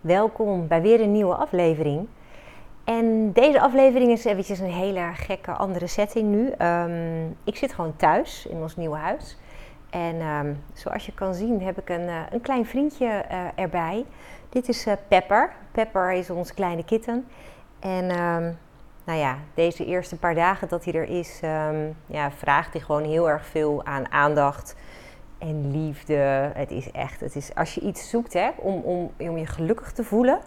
welkom bij weer een nieuwe aflevering. En deze aflevering is eventjes een hele gekke andere setting nu. Ehm, ik zit gewoon thuis in ons nieuwe huis. En ehm, zoals je kan zien heb ik een, uh, een klein vriendje uh, erbij. Dit is uh, Pepper. Pepper is ons kleine kitten. En um, nou ja, deze eerste paar dagen dat hij er is, ja, vraagt hij gewoon heel erg veel aan aandacht en liefde. Het is echt, het is, als je iets zoekt hè, om, om, om je gelukkig te voelen,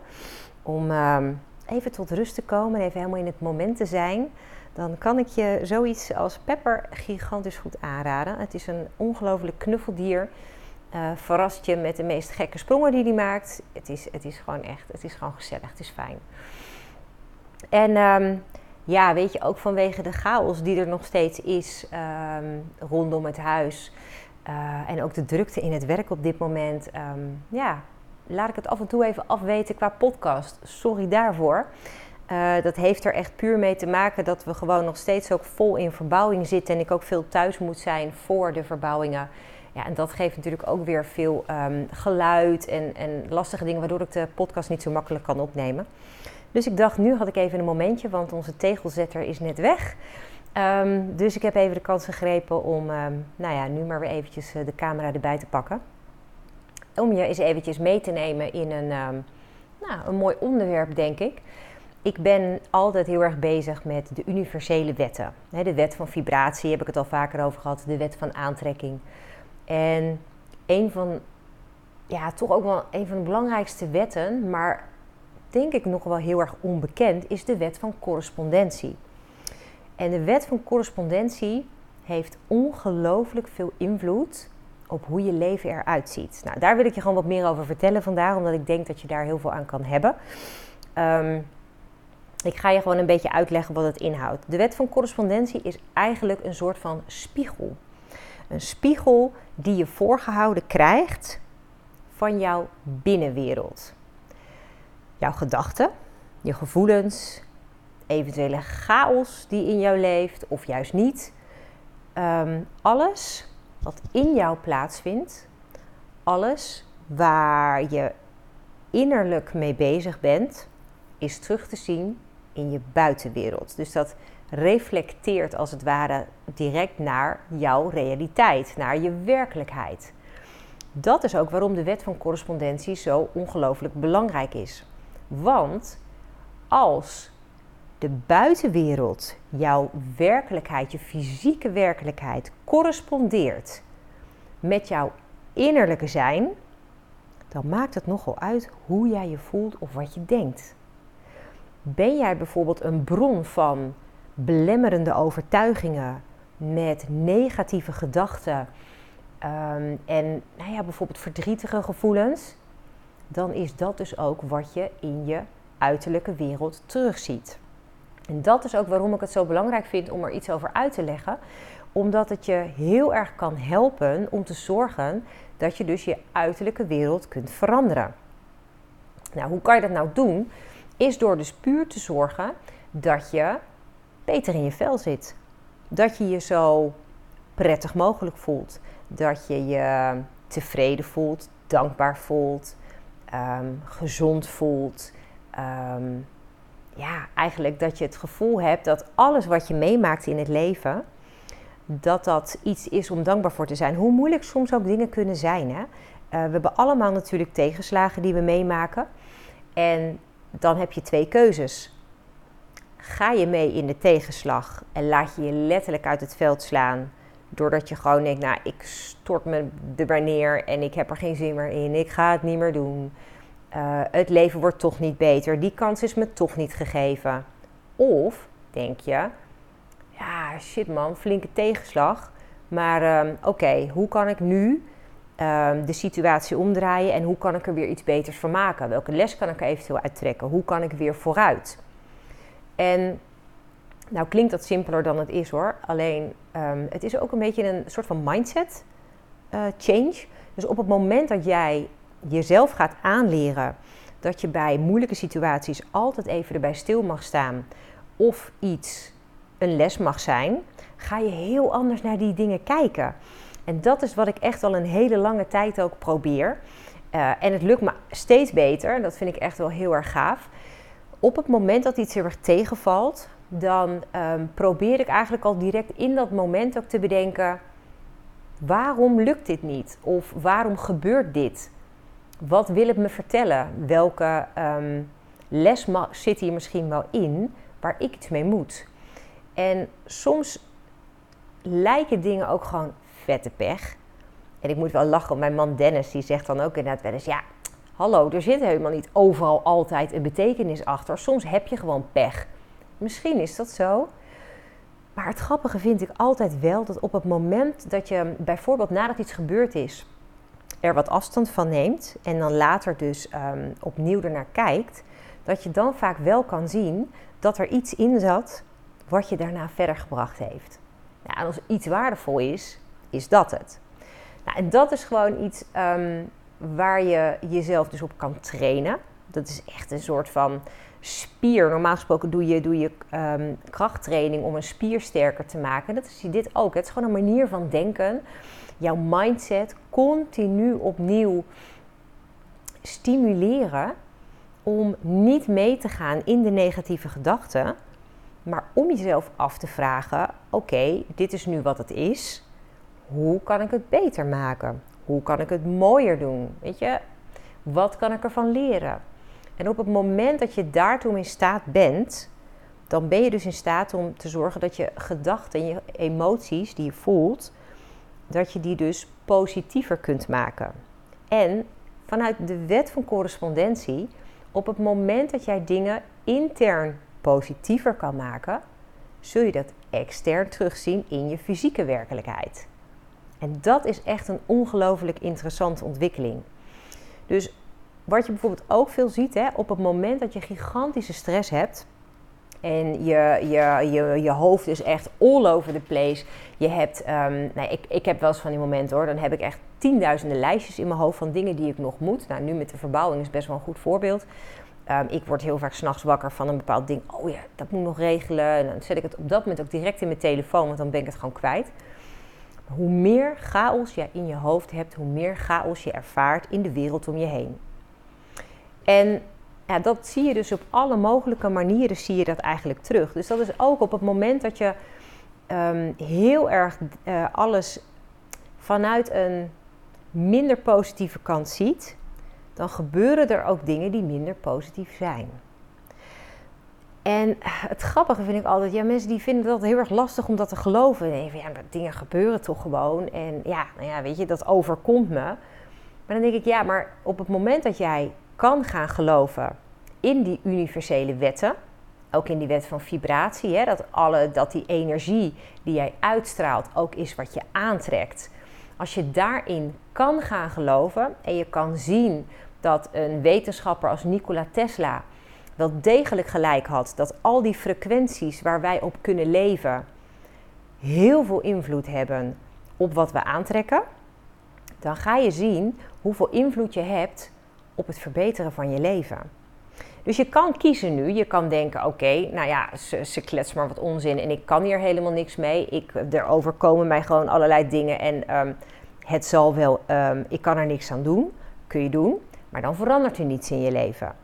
om um, even tot rust te komen en even helemaal in het moment te zijn, dan kan ik je zoiets als Pepper gigantisch goed aanraden. Het is een ongelooflijk knuffeldier. Uh, verrast je met de meest gekke sprongen die hij maakt. Het is, het is gewoon echt, het is gewoon gezellig, het is fijn. En um, ja, weet je, ook vanwege de chaos die er nog steeds is um, rondom het huis uh, en ook de drukte in het werk op dit moment. Um, ja, laat ik het af en toe even afweten qua podcast. Sorry daarvoor. Uh, dat heeft er echt puur mee te maken dat we gewoon nog steeds ook vol in verbouwing zitten. En ik ook veel thuis moet zijn voor de verbouwingen. Ja, en dat geeft natuurlijk ook weer veel um, geluid en, en lastige dingen, waardoor ik de podcast niet zo makkelijk kan opnemen. Dus ik dacht, nu had ik even een momentje, want onze tegelzetter is net weg. Um, dus ik heb even de kans gegrepen om, um, nou ja, nu maar weer eventjes uh, de camera erbij te pakken. Om je eens eventjes mee te nemen in een, um, nou, een mooi onderwerp, denk ik. Ik ben altijd heel erg bezig met de universele wetten. De wet van vibratie heb ik het al vaker over gehad, de wet van aantrekking. En een van, ja, toch ook wel een van de belangrijkste wetten, maar denk ik nog wel heel erg onbekend, is de wet van correspondentie. En de wet van correspondentie heeft ongelooflijk veel invloed op hoe je leven eruit ziet. Nou, daar wil ik je gewoon wat meer over vertellen vandaag, omdat ik denk dat je daar heel veel aan kan hebben. Um, ik ga je gewoon een beetje uitleggen wat het inhoudt. De wet van correspondentie is eigenlijk een soort van spiegel. Een spiegel die je voorgehouden krijgt van jouw binnenwereld. Jouw gedachten, je gevoelens, eventuele chaos die in jou leeft of juist niet. Um, alles wat in jou plaatsvindt, alles waar je innerlijk mee bezig bent, is terug te zien in je buitenwereld. Dus dat reflecteert als het ware direct naar jouw realiteit, naar je werkelijkheid. Dat is ook waarom de wet van correspondentie zo ongelooflijk belangrijk is. Want als de buitenwereld, jouw werkelijkheid, je fysieke werkelijkheid, correspondeert met jouw innerlijke zijn, dan maakt het nogal uit hoe jij je voelt of wat je denkt. Ben jij bijvoorbeeld een bron van belemmerende overtuigingen met negatieve gedachten um, en nou ja, bijvoorbeeld verdrietige gevoelens, dan is dat dus ook wat je in je uiterlijke wereld terugziet. En dat is ook waarom ik het zo belangrijk vind om er iets over uit te leggen. Omdat het je heel erg kan helpen om te zorgen dat je dus je uiterlijke wereld kunt veranderen. Nou, hoe kan je dat nou doen? Is door dus puur te zorgen dat je beter in je vel zit. Dat je je zo prettig mogelijk voelt. Dat je je tevreden voelt, dankbaar voelt, um, gezond voelt. Um, ja, eigenlijk dat je het gevoel hebt dat alles wat je meemaakt in het leven, dat dat iets is om dankbaar voor te zijn. Hoe moeilijk soms ook dingen kunnen zijn. Hè? Uh, we hebben allemaal natuurlijk tegenslagen die we meemaken. En dan heb je twee keuzes. Ga je mee in de tegenslag en laat je je letterlijk uit het veld slaan. Doordat je gewoon denkt, nou, ik stort me er neer en ik heb er geen zin meer in. Ik ga het niet meer doen. Uh, het leven wordt toch niet beter. Die kans is me toch niet gegeven. Of denk je, ja, shit man, flinke tegenslag. Maar um, oké, hoe kan ik nu um, de situatie omdraaien en hoe kan ik er weer iets beters van maken? Welke les kan ik er eventueel uittrekken? Hoe kan ik weer vooruit? En nou klinkt dat simpeler dan het is hoor. Alleen um, het is ook een beetje een soort van mindset uh, change. Dus op het moment dat jij jezelf gaat aanleren dat je bij moeilijke situaties altijd even erbij stil mag staan of iets een les mag zijn, ga je heel anders naar die dingen kijken. En dat is wat ik echt al een hele lange tijd ook probeer. en het lukt me steeds beter. Dat vind ik echt wel heel erg gaaf. Op het moment dat iets heel erg tegenvalt, dan ehm, probeer ik eigenlijk al direct in dat moment ook te bedenken: waarom lukt dit niet? Of waarom gebeurt dit? Wat wil het me vertellen? Welke ehm, les zit hier misschien wel in waar ik iets mee moet? En soms lijken dingen ook gewoon vette pech. En ik moet wel lachen, mijn man Dennis die zegt dan ook inderdaad wel eens: ja, hallo, er zit helemaal niet overal altijd een betekenis achter. Soms heb je gewoon pech. Misschien is dat zo. Maar het grappige vind ik altijd wel dat op het moment dat je bijvoorbeeld nadat iets gebeurd is, er wat afstand van neemt en dan later dus um, opnieuw ernaar kijkt, dat je dan vaak wel kan zien dat er iets in zat wat je daarna verder gebracht heeft. Nou, en als iets waardevol is, is dat het. Nou, en dat is gewoon iets um, waar je jezelf dus op kan trainen. Dat is echt een soort van spier. Normaal gesproken doe je, doe je um, krachttraining om een spier sterker te maken. Dat is dit ook. Het is gewoon een manier van denken. Jouw mindset continu opnieuw stimuleren om niet mee te gaan in de negatieve gedachten, maar om jezelf af te vragen: oké, dit is nu wat het is. Hoe kan ik het beter maken? Hoe kan ik het mooier doen? Weet je, wat kan ik ervan leren? En op het moment dat je daartoe in staat bent, dan ben je dus in staat om te zorgen dat je gedachten en je emoties die je voelt, dat je die dus positiever kunt maken. En vanuit de wet van correspondentie, op het moment dat jij dingen intern positiever kan maken, zul je dat extern terugzien in je fysieke werkelijkheid. En dat is echt een ongelooflijk interessante ontwikkeling. Dus wat je bijvoorbeeld ook veel ziet, hè, op het moment dat je gigantische stress hebt. En je, je, je, je hoofd is echt all over the place. Je hebt, um, nee, ik, ik heb wel eens van die momenten hoor. Dan heb ik echt tienduizenden lijstjes in mijn hoofd van dingen die ik nog moet. Nou, nu met de verbouwing is best wel een goed voorbeeld. Um, ik word heel vaak s'nachts wakker van een bepaald ding. Oh ja, dat moet nog regelen. En dan zet ik het op dat moment ook direct in mijn telefoon, want dan ben ik het gewoon kwijt. Hoe meer chaos je in je hoofd hebt, hoe meer chaos je ervaart in de wereld om je heen. En ja, dat zie je dus op alle mogelijke manieren zie je dat eigenlijk terug. Dus dat is ook op het moment dat je um, heel erg uh, alles vanuit een minder positieve kant ziet, dan gebeuren er ook dingen die minder positief zijn. En het grappige vind ik altijd, ja, mensen die vinden dat heel erg lastig om dat te geloven. Nee, van, ja, dingen gebeuren toch gewoon. En ja, nou ja, weet je, dat overkomt me. Maar dan denk ik, ja, maar op het moment dat jij kan gaan geloven in die universele wetten, ook in die wet van vibratie, hè, dat, alle, dat die energie die jij uitstraalt ook is wat je aantrekt. Als je daarin kan gaan geloven en je kan zien dat een wetenschapper als Nikola Tesla wel degelijk gelijk had dat al die frequenties waar wij op kunnen leven heel veel invloed hebben op wat we aantrekken, dan ga je zien hoeveel invloed je hebt op het verbeteren van je leven. Dus je kan kiezen nu. Je kan denken: oké, nou ja, ze, ze klets maar wat onzin en ik kan hier helemaal niks mee. Ik, er overkomen mij gewoon allerlei dingen en ehm, het zal wel, um, ik kan er niks aan doen. Kun je doen, maar dan verandert er niets in je leven.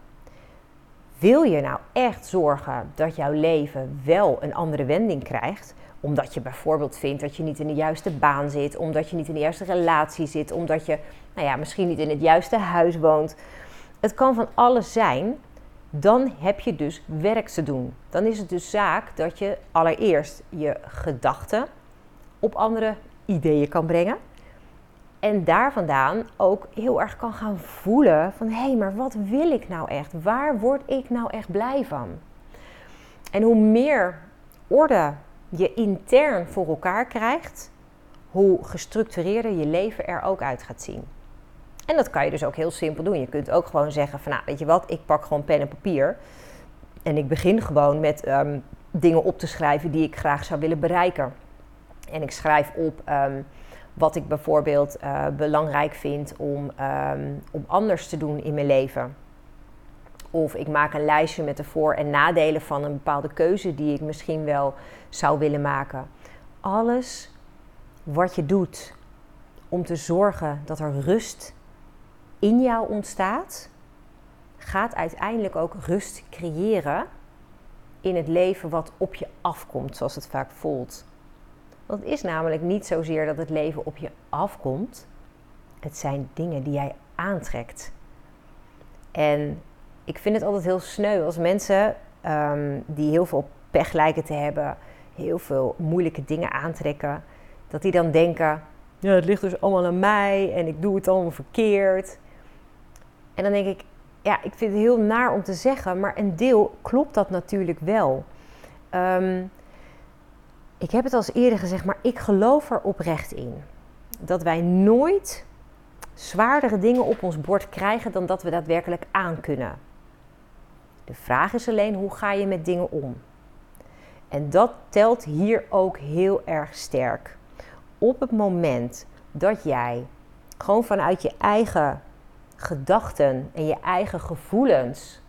Wil je nou echt zorgen dat jouw leven wel een andere wending krijgt? Omdat je bijvoorbeeld vindt dat je niet in de juiste baan zit, omdat je niet in de juiste relatie zit, omdat je nou ja, misschien niet in het juiste huis woont. Het kan van alles zijn. Dan heb je dus werk te doen. Dan is het dus zaak dat je allereerst je gedachten op andere ideeën kan brengen. En daar vandaan ook heel erg kan gaan voelen van hé, hey, maar wat wil ik nou echt? Waar word ik nou echt blij van? En hoe meer orde je intern voor elkaar krijgt, hoe gestructureerder je leven er ook uit gaat zien. En dat kan je dus ook heel simpel doen. Je kunt ook gewoon zeggen van nou, weet je wat, ik pak gewoon pen en papier. En ik begin gewoon met um, dingen op te schrijven die ik graag zou willen bereiken. En ik schrijf op um, wat ik bijvoorbeeld uh, belangrijk vind om, um, om anders te doen in mijn leven. Of ik maak een lijstje met de voor- en nadelen van een bepaalde keuze die ik misschien wel zou willen maken. Alles wat je doet om te zorgen dat er rust in jou ontstaat, gaat uiteindelijk ook rust creëren in het leven wat op je afkomt, zoals het vaak voelt. Want het is namelijk niet zozeer dat het leven op je afkomt. Het zijn dingen die jij aantrekt. En ik vind het altijd heel sneu als mensen um, die heel veel pech lijken te hebben, heel veel moeilijke dingen aantrekken, dat die dan denken: ja, het ligt dus allemaal aan mij en ik doe het allemaal verkeerd. En dan denk ik: ja, ik vind het heel naar om te zeggen, maar een deel klopt dat natuurlijk wel. Um, ik heb het al eerder gezegd, maar ik geloof er oprecht in dat wij nooit zwaardere dingen op ons bord krijgen dan dat we daadwerkelijk aan kunnen. De vraag is alleen hoe ga je met dingen om? En dat telt hier ook heel erg sterk. Op het moment dat jij gewoon vanuit je eigen gedachten en je eigen gevoelens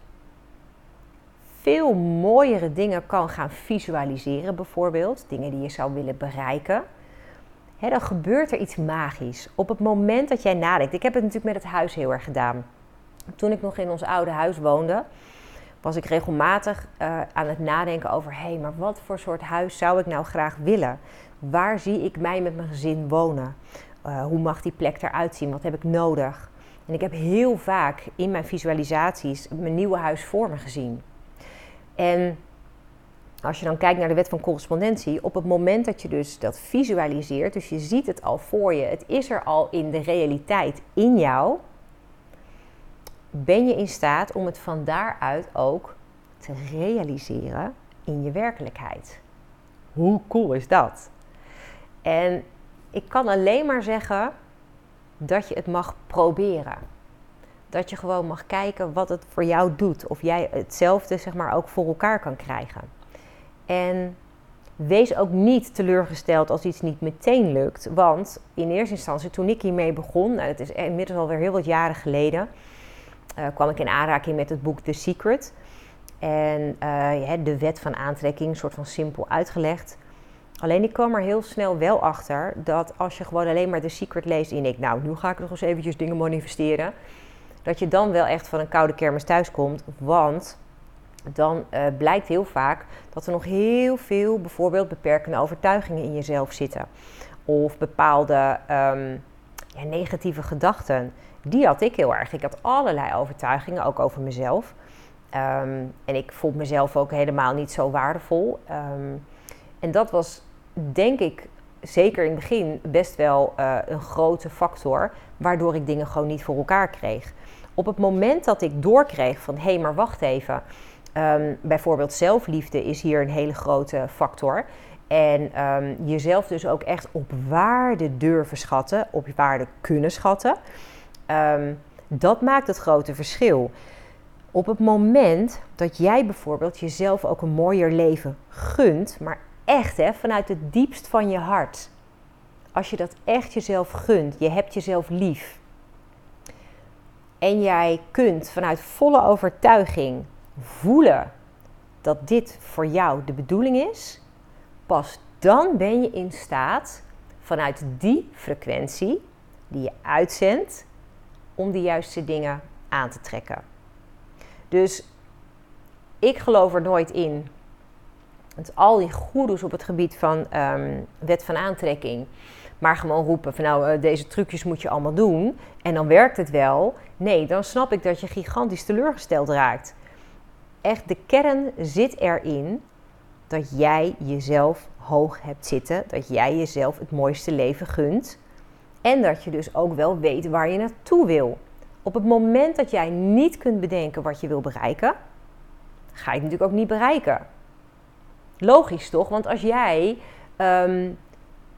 veel mooiere dingen kan gaan visualiseren, bijvoorbeeld, dingen die je zou willen bereiken, dan gebeurt er iets magisch. Op het moment dat jij nadenkt, ik heb het natuurlijk met het huis heel erg gedaan. Toen ik nog in ons oude huis woonde, was ik regelmatig uh, aan het nadenken over: hé, hey, maar wat voor soort huis zou ik nou graag willen? Waar zie ik mij met mijn gezin wonen? Uh, hoe mag die plek eruit zien? Wat heb ik nodig? En ik heb heel vaak in mijn visualisaties mijn nieuwe huis voor me gezien. En als je dan kijkt naar de wet van correspondentie, op het moment dat je dus dat visualiseert, dus je ziet het al voor je, het is er al in de realiteit in jou, ben je in staat om het van daaruit ook te realiseren in je werkelijkheid. Hoe cool is dat? En ik kan alleen maar zeggen dat je het mag proberen dat je gewoon mag kijken wat het voor jou doet. Of jij hetzelfde zeg maar ook voor elkaar kan krijgen. En wees ook niet teleurgesteld als iets niet meteen lukt. Want in eerste instantie, toen ik hiermee begon, nou, het is inmiddels alweer heel wat jaren geleden, uh, kwam ik in aanraking met het boek The Secret. En uh, de wet van aantrekking, een soort van simpel uitgelegd. Alleen ik kwam er heel snel wel achter dat als je gewoon alleen maar The Secret leest en ik, nou, nu ga ik nog eens eventjes dingen manifesteren dat je dan wel echt van een koude kermis thuiskomt. Want dan uh, blijkt heel vaak dat er nog heel veel bijvoorbeeld beperkende overtuigingen in jezelf zitten. Of bepaalde um, ja, negatieve gedachten. Die had ik heel erg. Ik had allerlei overtuigingen, ook over mezelf. Um, en ik vond mezelf ook helemaal niet zo waardevol. Um, en dat was, denk ik, zeker in het begin best wel uh, een grote factor. Waardoor ik dingen gewoon niet voor elkaar kreeg. Op het moment dat ik doorkreeg van hé, hey, maar wacht even. Um, bijvoorbeeld zelfliefde is hier een hele grote factor. En um, jezelf dus ook echt op waarde durven schatten, op waarde kunnen schatten. Um, dat maakt het grote verschil. Op het moment dat jij bijvoorbeeld jezelf ook een mooier leven gunt, maar echt hè, vanuit het diepst van je hart. Als je dat echt jezelf gunt, je hebt jezelf lief en jij kunt vanuit volle overtuiging voelen dat dit voor jou de bedoeling is, pas dan ben je in staat vanuit die frequentie die je uitzendt om de juiste dingen aan te trekken. Dus ik geloof er nooit in dat al die goedes op het gebied van um, wet van aantrekking maar gewoon roepen van nou, eh, deze trucjes moet je allemaal doen en dan werkt het wel. Nee, dan snap ik dat je gigantisch teleurgesteld raakt. Echt, de kern zit erin dat jij jezelf hoog hebt zitten, dat jij jezelf het mooiste leven gunt en dat je dus ook wel weet waar je naartoe wil. Op het moment dat jij niet kunt bedenken wat je wil bereiken, ga je het natuurlijk ook niet bereiken. Logisch toch? Want als jij um,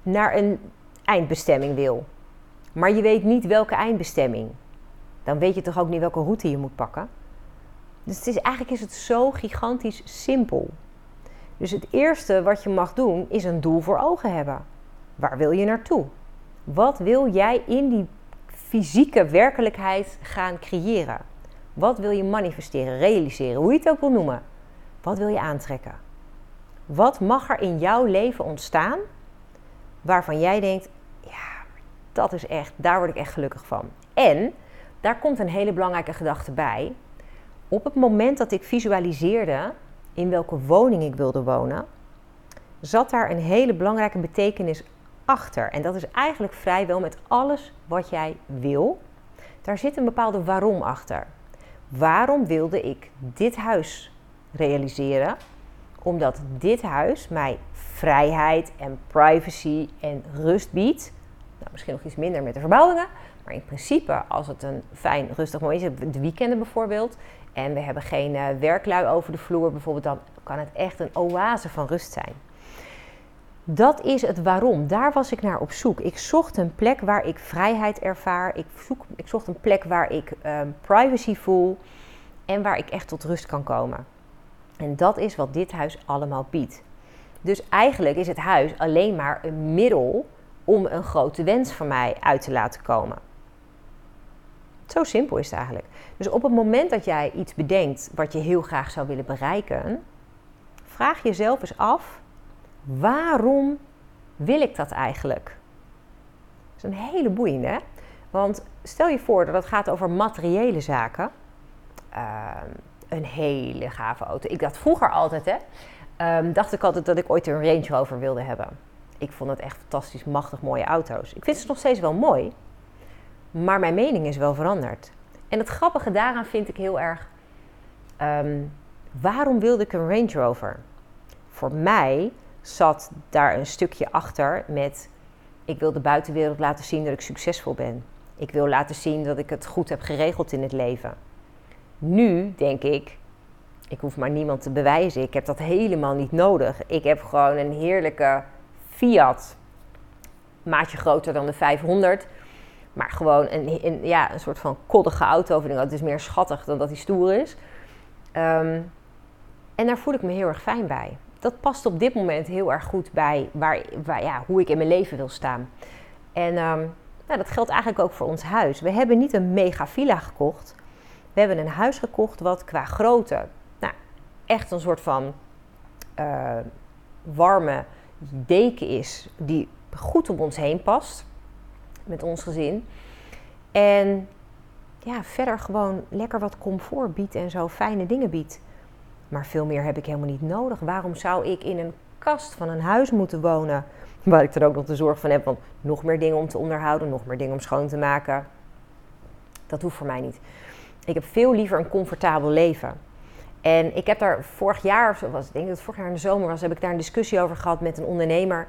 naar een eindbestemming wil. Maar je weet niet welke eindbestemming. Dan weet je toch ook niet welke route je moet pakken. Dus het is, eigenlijk is het zo gigantisch simpel. Dus het eerste wat je mag doen is een doel voor ogen hebben. Waar wil je naartoe? Wat wil jij in die fysieke werkelijkheid gaan creëren? Wat wil je manifesteren, realiseren, hoe je het ook wil noemen? Wat wil je aantrekken? Wat mag er in jouw leven ontstaan waarvan jij denkt: ja, dat is echt, daar word ik echt gelukkig van. En daar komt een hele belangrijke gedachte bij. Op het moment dat ik visualiseerde in welke woning ik wilde wonen, zat daar een hele belangrijke betekenis achter. En dat is eigenlijk vrijwel met alles wat jij wil. Daar zit een bepaalde waarom achter. Waarom wilde ik dit huis realiseren? Omdat dit huis mij vrijheid en privacy en rust biedt. Nou, misschien nog iets minder met de verbouwingen. Maar in principe, als het een fijn, rustig moment is, de weekenden bijvoorbeeld, en we hebben geen uh, werklui over de vloer bijvoorbeeld, dan kan het echt een oase van rust zijn. Dat is het waarom. Daar was ik naar op zoek. Ik zocht een plek waar ik vrijheid ervaar. Ik, zoek, ik zocht een plek waar ik um, privacy voel en waar ik echt tot rust kan komen. En dat is wat dit huis allemaal biedt. Dus eigenlijk is het huis alleen maar een middel om een grote wens van mij uit te laten komen. Zo simpel is het eigenlijk. Dus op het moment dat jij iets bedenkt wat je heel graag zou willen bereiken, vraag jezelf eens af: waarom wil ik dat eigenlijk? Dat is een hele boeiende. Want stel je voor dat het gaat over materiële zaken. Ehm, een hele gave auto. Ik dacht vroeger altijd, hè, um, dacht ik altijd dat ik ooit een Range Rover wilde hebben. Ik vond het echt fantastisch, machtig mooie auto's. Ik vind ze nog steeds wel mooi, maar mijn mening is wel veranderd. En het grappige daaraan vind ik heel erg, ehm, waarom wilde ik een Range Rover? Voor mij zat daar een stukje achter met, ik wil de buitenwereld laten zien dat ik succesvol ben. Ik wil laten zien dat ik het goed heb geregeld in het leven. Nu denk ik, ik hoef maar niemand te bewijzen. Ik heb dat helemaal niet nodig. Ik heb gewoon een heerlijke Fiat. Maatje groter dan de 500. Maar gewoon een, een ja, een soort van koddige auto. Het is meer schattig dan dat hij stoer is. Um, en daar voel ik me heel erg fijn bij. Dat past op dit moment heel erg goed bij waar, waar ja, hoe ik in mijn leven wil staan. En um, nou, dat geldt eigenlijk ook voor ons huis. We hebben niet een mega villa gekocht. We hebben een huis gekocht wat qua grootte nou, echt een soort van uh, warme deken is die goed om ons heen past met ons gezin. En ja, verder gewoon lekker wat comfort biedt en zo fijne dingen biedt. Maar veel meer heb ik helemaal niet nodig. Waarom zou ik in een kast van een huis moeten wonen? Waar ik er ook nog de zorg van heb, want nog meer dingen om te onderhouden, nog meer dingen om schoon te maken. Dat hoeft voor mij niet. Ik heb veel liever een comfortabel leven. En ik heb daar vorig jaar, was, ik denk dat het vorig jaar in de zomer was, heb ik daar een discussie over gehad met een ondernemer.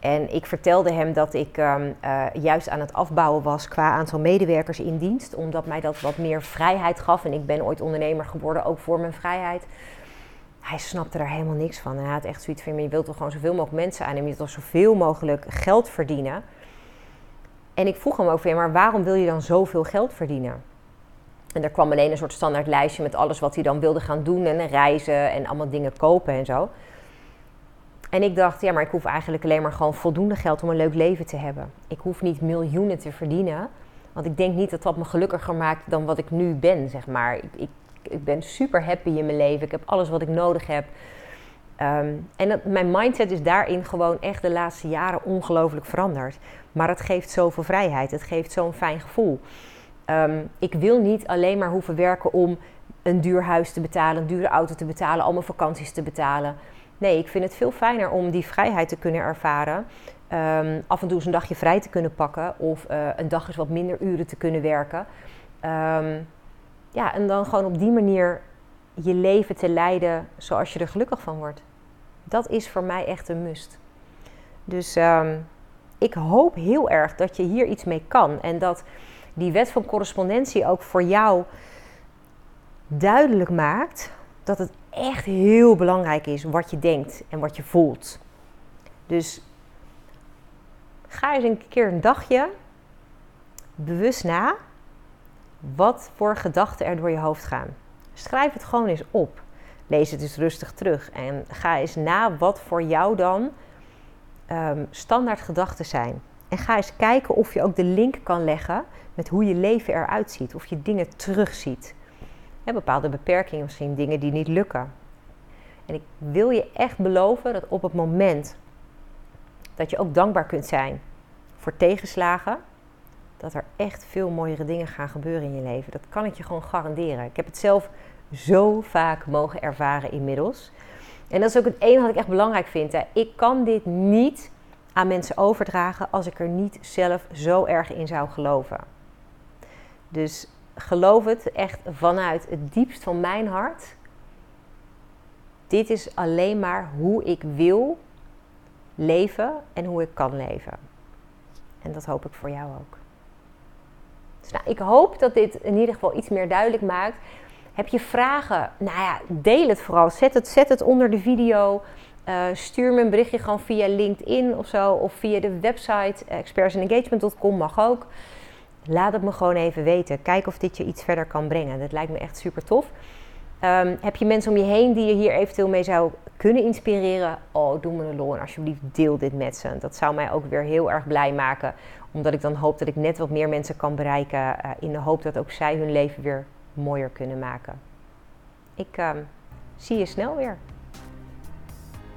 En ik vertelde hem dat ik um, uh, juist aan het afbouwen was qua aantal medewerkers in dienst, omdat mij dat wat meer vrijheid gaf. En ik ben ooit ondernemer geworden, ook voor mijn vrijheid. Hij snapte daar helemaal niks van. Hij had echt zoiets van: je wilt toch gewoon zoveel mogelijk mensen aannemen, je wilt toch zoveel mogelijk geld verdienen. En ik vroeg hem ook weer: maar waarom wil je dan zoveel geld verdienen? En er kwam alleen een soort standaard lijstje met alles wat hij dan wilde gaan doen. En reizen en allemaal dingen kopen en zo. En ik dacht, ja, maar ik hoef eigenlijk alleen maar gewoon voldoende geld om een leuk leven te hebben. Ik hoef niet miljoenen te verdienen. Want ik denk niet dat dat me gelukkiger maakt dan wat ik nu ben, zeg maar. Ik, ik, ik ben super happy in mijn leven. Ik heb alles wat ik nodig heb. Um, en dat, mijn mindset is daarin gewoon echt de laatste jaren ongelooflijk veranderd. Maar het geeft zoveel vrijheid. Het geeft zo'n fijn gevoel. Um, ik wil niet alleen maar hoeven werken om een duur huis te betalen, een dure auto te betalen, al mijn vakanties te betalen. Nee, ik vind het veel fijner om die vrijheid te kunnen ervaren. Um, af en toe eens een dagje vrij te kunnen pakken of uh, een dag eens wat minder uren te kunnen werken. Um, ja, en dan gewoon op die manier je leven te leiden zoals je er gelukkig van wordt. Dat is voor mij echt een must. Dus ik hoop heel erg dat je hier iets mee kan en dat die wet van correspondentie ook voor jou duidelijk maakt dat het echt heel belangrijk is wat je denkt en wat je voelt. Dus ga eens een keer een dagje bewust na wat voor gedachten er door je hoofd gaan. Schrijf het gewoon eens op. Lees het eens rustig terug en ga eens na wat voor jou dan um, standaard gedachten zijn. En ga eens kijken of je ook de link kan leggen met hoe je leven eruit ziet. Of je dingen terugziet. Ja, bepaalde beperkingen, misschien dingen die niet lukken. En ik wil je echt beloven dat op het moment dat je ook dankbaar kunt zijn voor tegenslagen, dat er echt veel mooiere dingen gaan gebeuren in je leven. Dat kan ik je gewoon garanderen. Ik heb het zelf zo vaak mogen ervaren inmiddels. En dat is ook het enige wat ik echt belangrijk vind. Hè. Ik kan dit niet aan mensen overdragen als ik er niet zelf zo erg in zou geloven. Dus geloof het echt vanuit het diepst van mijn hart. Dit is alleen maar hoe ik wil leven en hoe ik kan leven. En dat hoop ik voor jou ook. Dus nou, ik hoop dat dit in ieder geval iets meer duidelijk maakt. Heb je vragen? Nou ja, deel het vooral. Zet het, zet het onder de video. Uh, stuur me een berichtje gewoon via LinkedIn of zo. Of via de website expertsengagement.com mag ook. Laat het me gewoon even weten. Kijk of dit je iets verder kan brengen. Dat lijkt me echt super tof. Um, heb je mensen om je heen die je hier eventueel mee zou kunnen inspireren? Oh, doe me een lol en alsjeblieft deel dit met ze. Dat zou mij ook weer heel erg blij maken. Omdat ik dan hoop dat ik net wat meer mensen kan bereiken. Uh, in de hoop dat ook zij hun leven weer mooier kunnen maken. Ik uh, zie je snel weer.